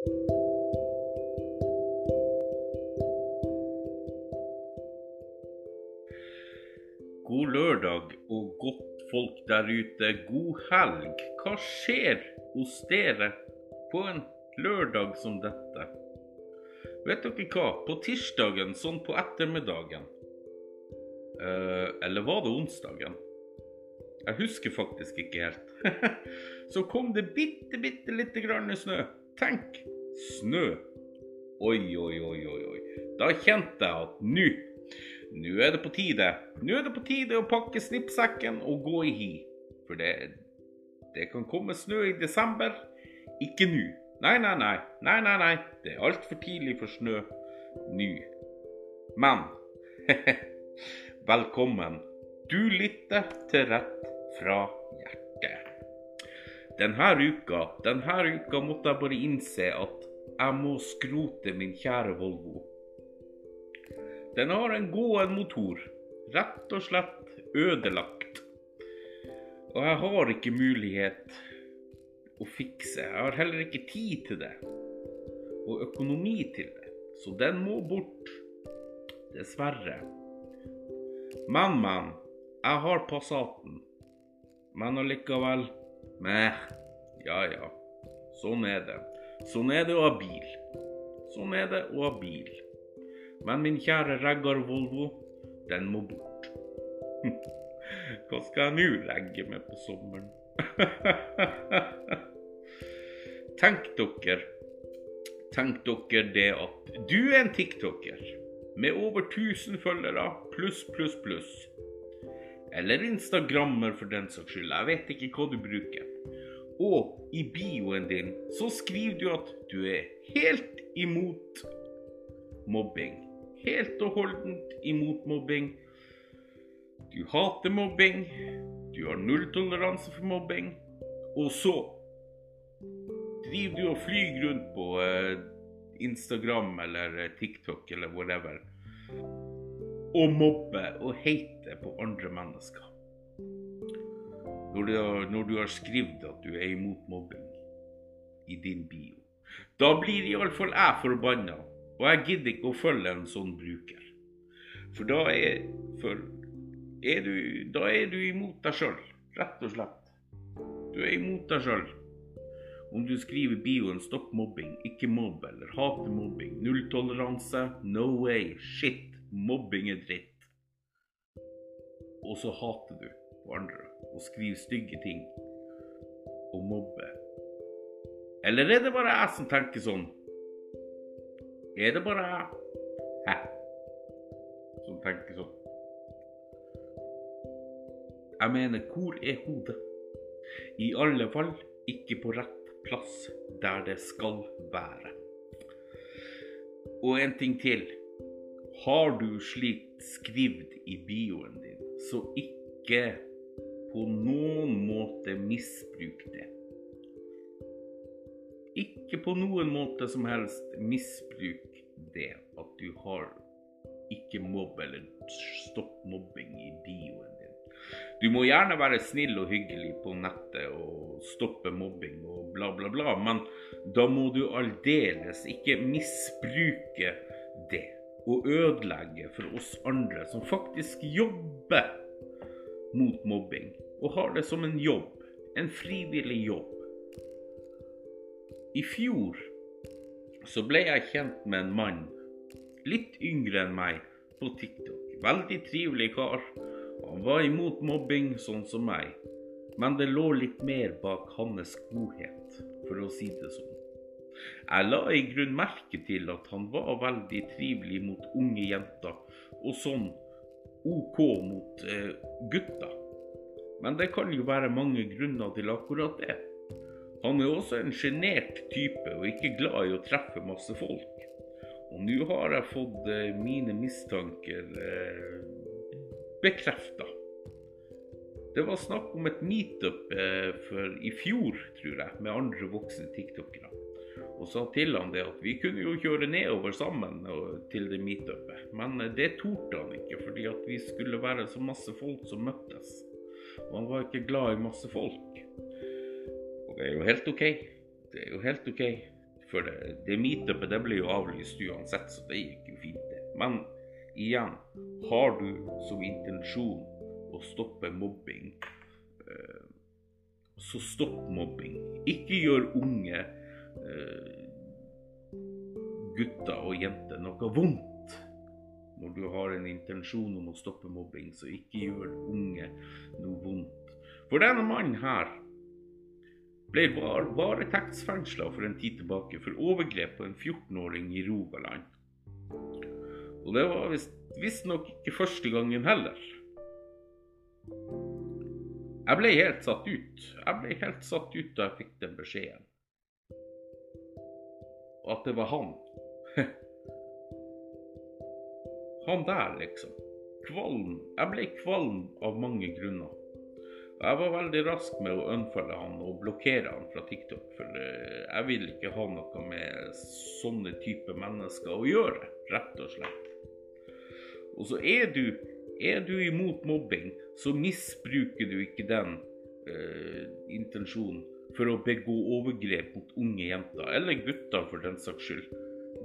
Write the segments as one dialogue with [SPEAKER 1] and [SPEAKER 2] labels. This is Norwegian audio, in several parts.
[SPEAKER 1] God lørdag og godt folk der ute. God helg. Hva skjer hos dere på en lørdag som dette? Vet dere hva? På tirsdagen, sånn på ettermiddagen eh, Eller var det onsdagen? Jeg husker faktisk ikke helt. Så kom det bitte, bitte lite grann snø. Tenk! Snø. Oi, oi, oi, oi. oi. Da kjente jeg at nå nå er det på tide. Nå er det på tide å pakke snippsekken og gå i hi. For det, det kan komme snø i desember. Ikke nå. Nei, nei, nei. Nei, nei, nei. Det er altfor tidlig for snø nå. Men velkommen. Du lytter til Rett fra hjertet. Denne uka, denne uka måtte jeg bare innse at jeg må skrote min kjære Volvo. Den har en gåen motor. Rett og slett ødelagt. Og jeg har ikke mulighet å fikse. Jeg har heller ikke tid til det. Og økonomi til det. Så den må bort. Dessverre. Men, men. Jeg har Passaten. Men allikevel Meh. Ja, ja. Sånn er det. Sånn er det å ha bil. Sånn er det å ha bil. Men min kjære Reggar Volvo, den må bort. Hva skal jeg nå legge meg på sommeren? Tenk dere, tenk dere det at du er en tiktoker med over 1000 følgere pluss, pluss, pluss. Eller instagrammer for den saks skyld, jeg vet ikke hva du bruker. Og i bioen din så skriver du at du er helt imot mobbing. Helt og holdent imot mobbing. Du hater mobbing. Du har nulltoleranse for mobbing. Og så driver du og flyr rundt på eh, Instagram eller eh, TikTok eller whatever og mobbe og hater på andre mennesker. Når du, har, når du har skrevet at du er imot mobbing i din bio. Da blir iallfall jeg forbanna, og jeg gidder ikke å følge en sånn bruker. For da er, for er du, da er du imot deg sjøl, rett og slett. Du er imot deg sjøl. Om du skriver bioen 'stopp mobbing', 'ikke mobb' eller 'hate mobbing', 'nulltoleranse', 'no way', 'shit', mobbing er dritt. Og så hater du på andre og skriver stygge ting og mobber. Eller er det bare jeg som tenker sånn? Er det bare jeg Hæ? som tenker sånn? Jeg mener, hvor er hodet? I alle fall ikke på rett plass der det skal være. Og en ting til. Har du slikt skrevet i bioen din, så ikke på noen måte misbruk det. Ikke på noen måte som helst misbruk det at du har ikke mobb eller stopp mobbing i bioen din. Du må gjerne være snill og hyggelig på nettet og stoppe mobbing og bla, bla, bla, men da må du aldeles ikke misbruke det og ødelegge for oss andre som faktisk jobber mot mobbing og har det som en jobb, en frivillig jobb. I fjor så ble jeg kjent med en mann, litt yngre enn meg, på TikTok. Veldig trivelig kar. Han var imot mobbing, sånn som meg, men det lå litt mer bak hans godhet, for å si det sånn. Jeg la i grunn merke til at han var veldig trivelig mot unge jenter, og sånn OK mot eh, gutter. Men det kan jo være mange grunner til akkurat det. Han er også en sjenert type og ikke glad i å treffe masse folk. Og nå har jeg fått eh, mine mistanker eh, bekrefta. Det var snakk om et meetup eh, for i fjor, tror jeg, med andre voksne tiktokere. Og sa til han det at vi kunne jo kjøre nedover sammen til det meetupet. Men eh, det torde han ikke, fordi at vi skulle være så masse folk som møttes. Og han var ikke glad i masse folk. Og det er jo helt OK. Det er jo helt OK. For det, det meetupet det ble jo avlyst uansett, så det gikk jo fint, det. Men igjen, har du som intensjon å stoppe mobbing, eh, så stopp mobbing. Ikke gjør unge gutter og jenter noe vondt. Når du har en intensjon om å stoppe mobbing, så ikke gjør unge noe vondt. For denne mannen her ble varetektsfengsla for en tid tilbake for overgrep på en 14-åring i Rogaland. Og det var visstnok ikke første gangen heller. Jeg ble helt satt ut. Jeg ble helt satt ut da jeg fikk den beskjeden. At det var han. Han der, liksom. Kvalm. Jeg ble kvalm av mange grunner. Jeg var veldig rask med å unfølge han og blokkere han fra TikTok, for eh, jeg vil ikke ha noe med sånne type mennesker å gjøre, rett og slett. Og så er du, er du imot mobbing, så misbruker du ikke den eh, intensjonen for å begå overgrep mot unge jenter, eller gutter for den saks skyld.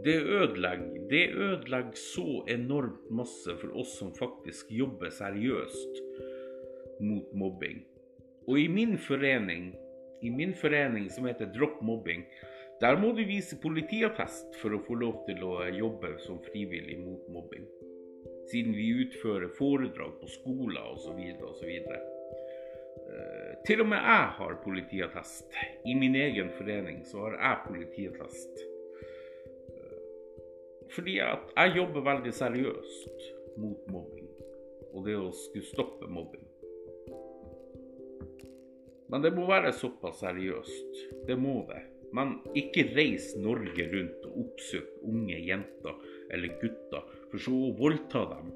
[SPEAKER 1] Det ødelegger, det ødelegger så enormt masse for oss som faktisk jobber seriøst mot mobbing. Og i min forening, i min forening som heter Drop mobbing, der må du vise politiattest for å få lov til å jobbe som frivillig mot mobbing. Siden vi utfører foredrag på skoler osv. osv. Uh, til og med jeg har politiattest. I min egen forening så har jeg politiattest. Uh, fordi at jeg jobber veldig seriøst mot mobbing, og det å skulle stoppe mobbing. Men det må være såpass seriøst. Det må det. Men ikke reis Norge rundt og oppsøk unge jenter eller gutter for så å voldta dem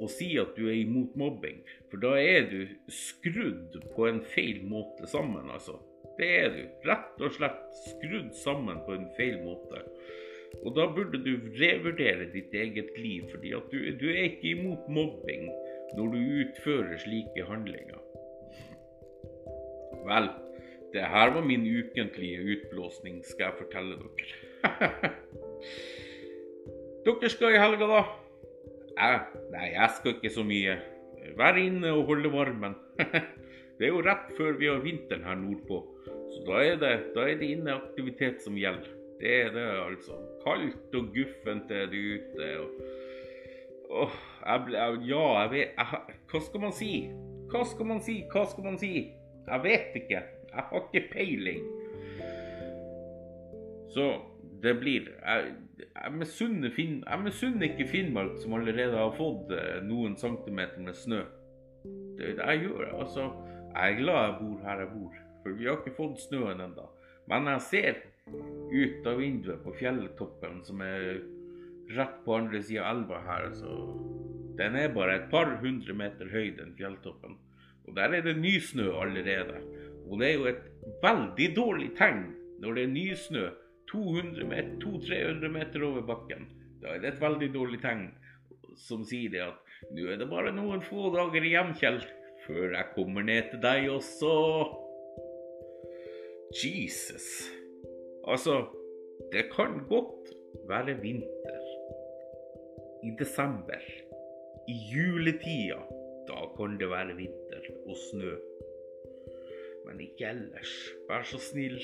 [SPEAKER 1] og si at du er imot mobbing. For da er du skrudd på en feil måte sammen, altså. Det er du. Rett og slett skrudd sammen på en feil måte. Og da burde du revurdere ditt eget liv, fordi at du, du er ikke imot mobbing når du utfører slike handlinger. Vel, det her var min ukentlige utblåsning, skal jeg fortelle dere. dere skal i helga, da? Jeg, nei, jeg skal ikke så mye. Være inne og holde varmen. det er jo rett før vi har vinteren her nordpå, så da er det, da er det inneaktivitet som gjelder. Det er det, altså. Kaldt og guffent er det ute. og... Åh, jeg ble, ja, jeg vet jeg, Hva skal man si? Hva skal man si? Hva skal man si? Jeg vet ikke. Jeg har ikke peiling. Så det blir Jeg, jeg misunner Finn, ikke Finnmark, som allerede har fått eh, noen centimeter med snø. Det, det jeg gjør altså, Jeg er glad jeg bor her jeg bor, for vi har ikke fått snøen ennå. Men jeg ser ut av vinduet på fjelltoppen, som er rett på andre sida av elva her. Så den er bare et par hundre meter høy, den fjelltoppen. Og der er det nysnø allerede. Og det er jo et veldig dårlig tegn når det er nysnø 200-300 meter over bakken. Da er det et veldig dårlig tegn som sier det at nå er det bare noen få dager igjen, Kjell, før jeg kommer ned til deg også. Jesus. Altså, det kan godt være vinter. I desember. I juletida. Da kan det være vinter og snø. Men ikke ellers. Vær så snill.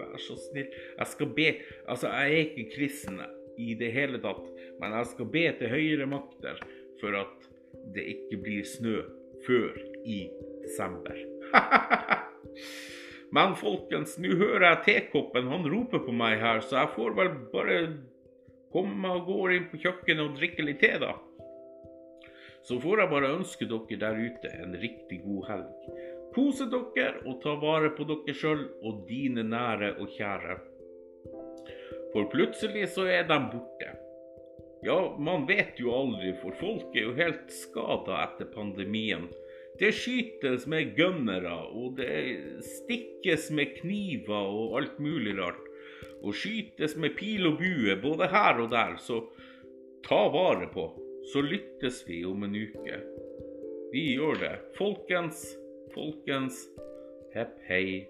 [SPEAKER 1] Vær så snill. Jeg skal be Altså, jeg er ikke kristen i det hele tatt, men jeg skal be til høyere makter for at det ikke blir snø før i desember. men folkens, nå hører jeg tekoppen. Han roper på meg her, så jeg får vel bare komme og gå inn på kjøkkenet og drikke litt te, da. Så får jeg bare ønske dere der ute en riktig god helg. Kose dere og ta vare på dere sjøl og dine nære og kjære. For plutselig så er de borte. Ja, man vet jo aldri, for folk er jo helt skada etter pandemien. Det skytes med gunnere, og det stikkes med kniver og alt mulig rart. Og skytes med pil og bue både her og der, så ta vare på så lyttes vi om en uke. Vi gjør det. Folkens, folkens, hepp hei.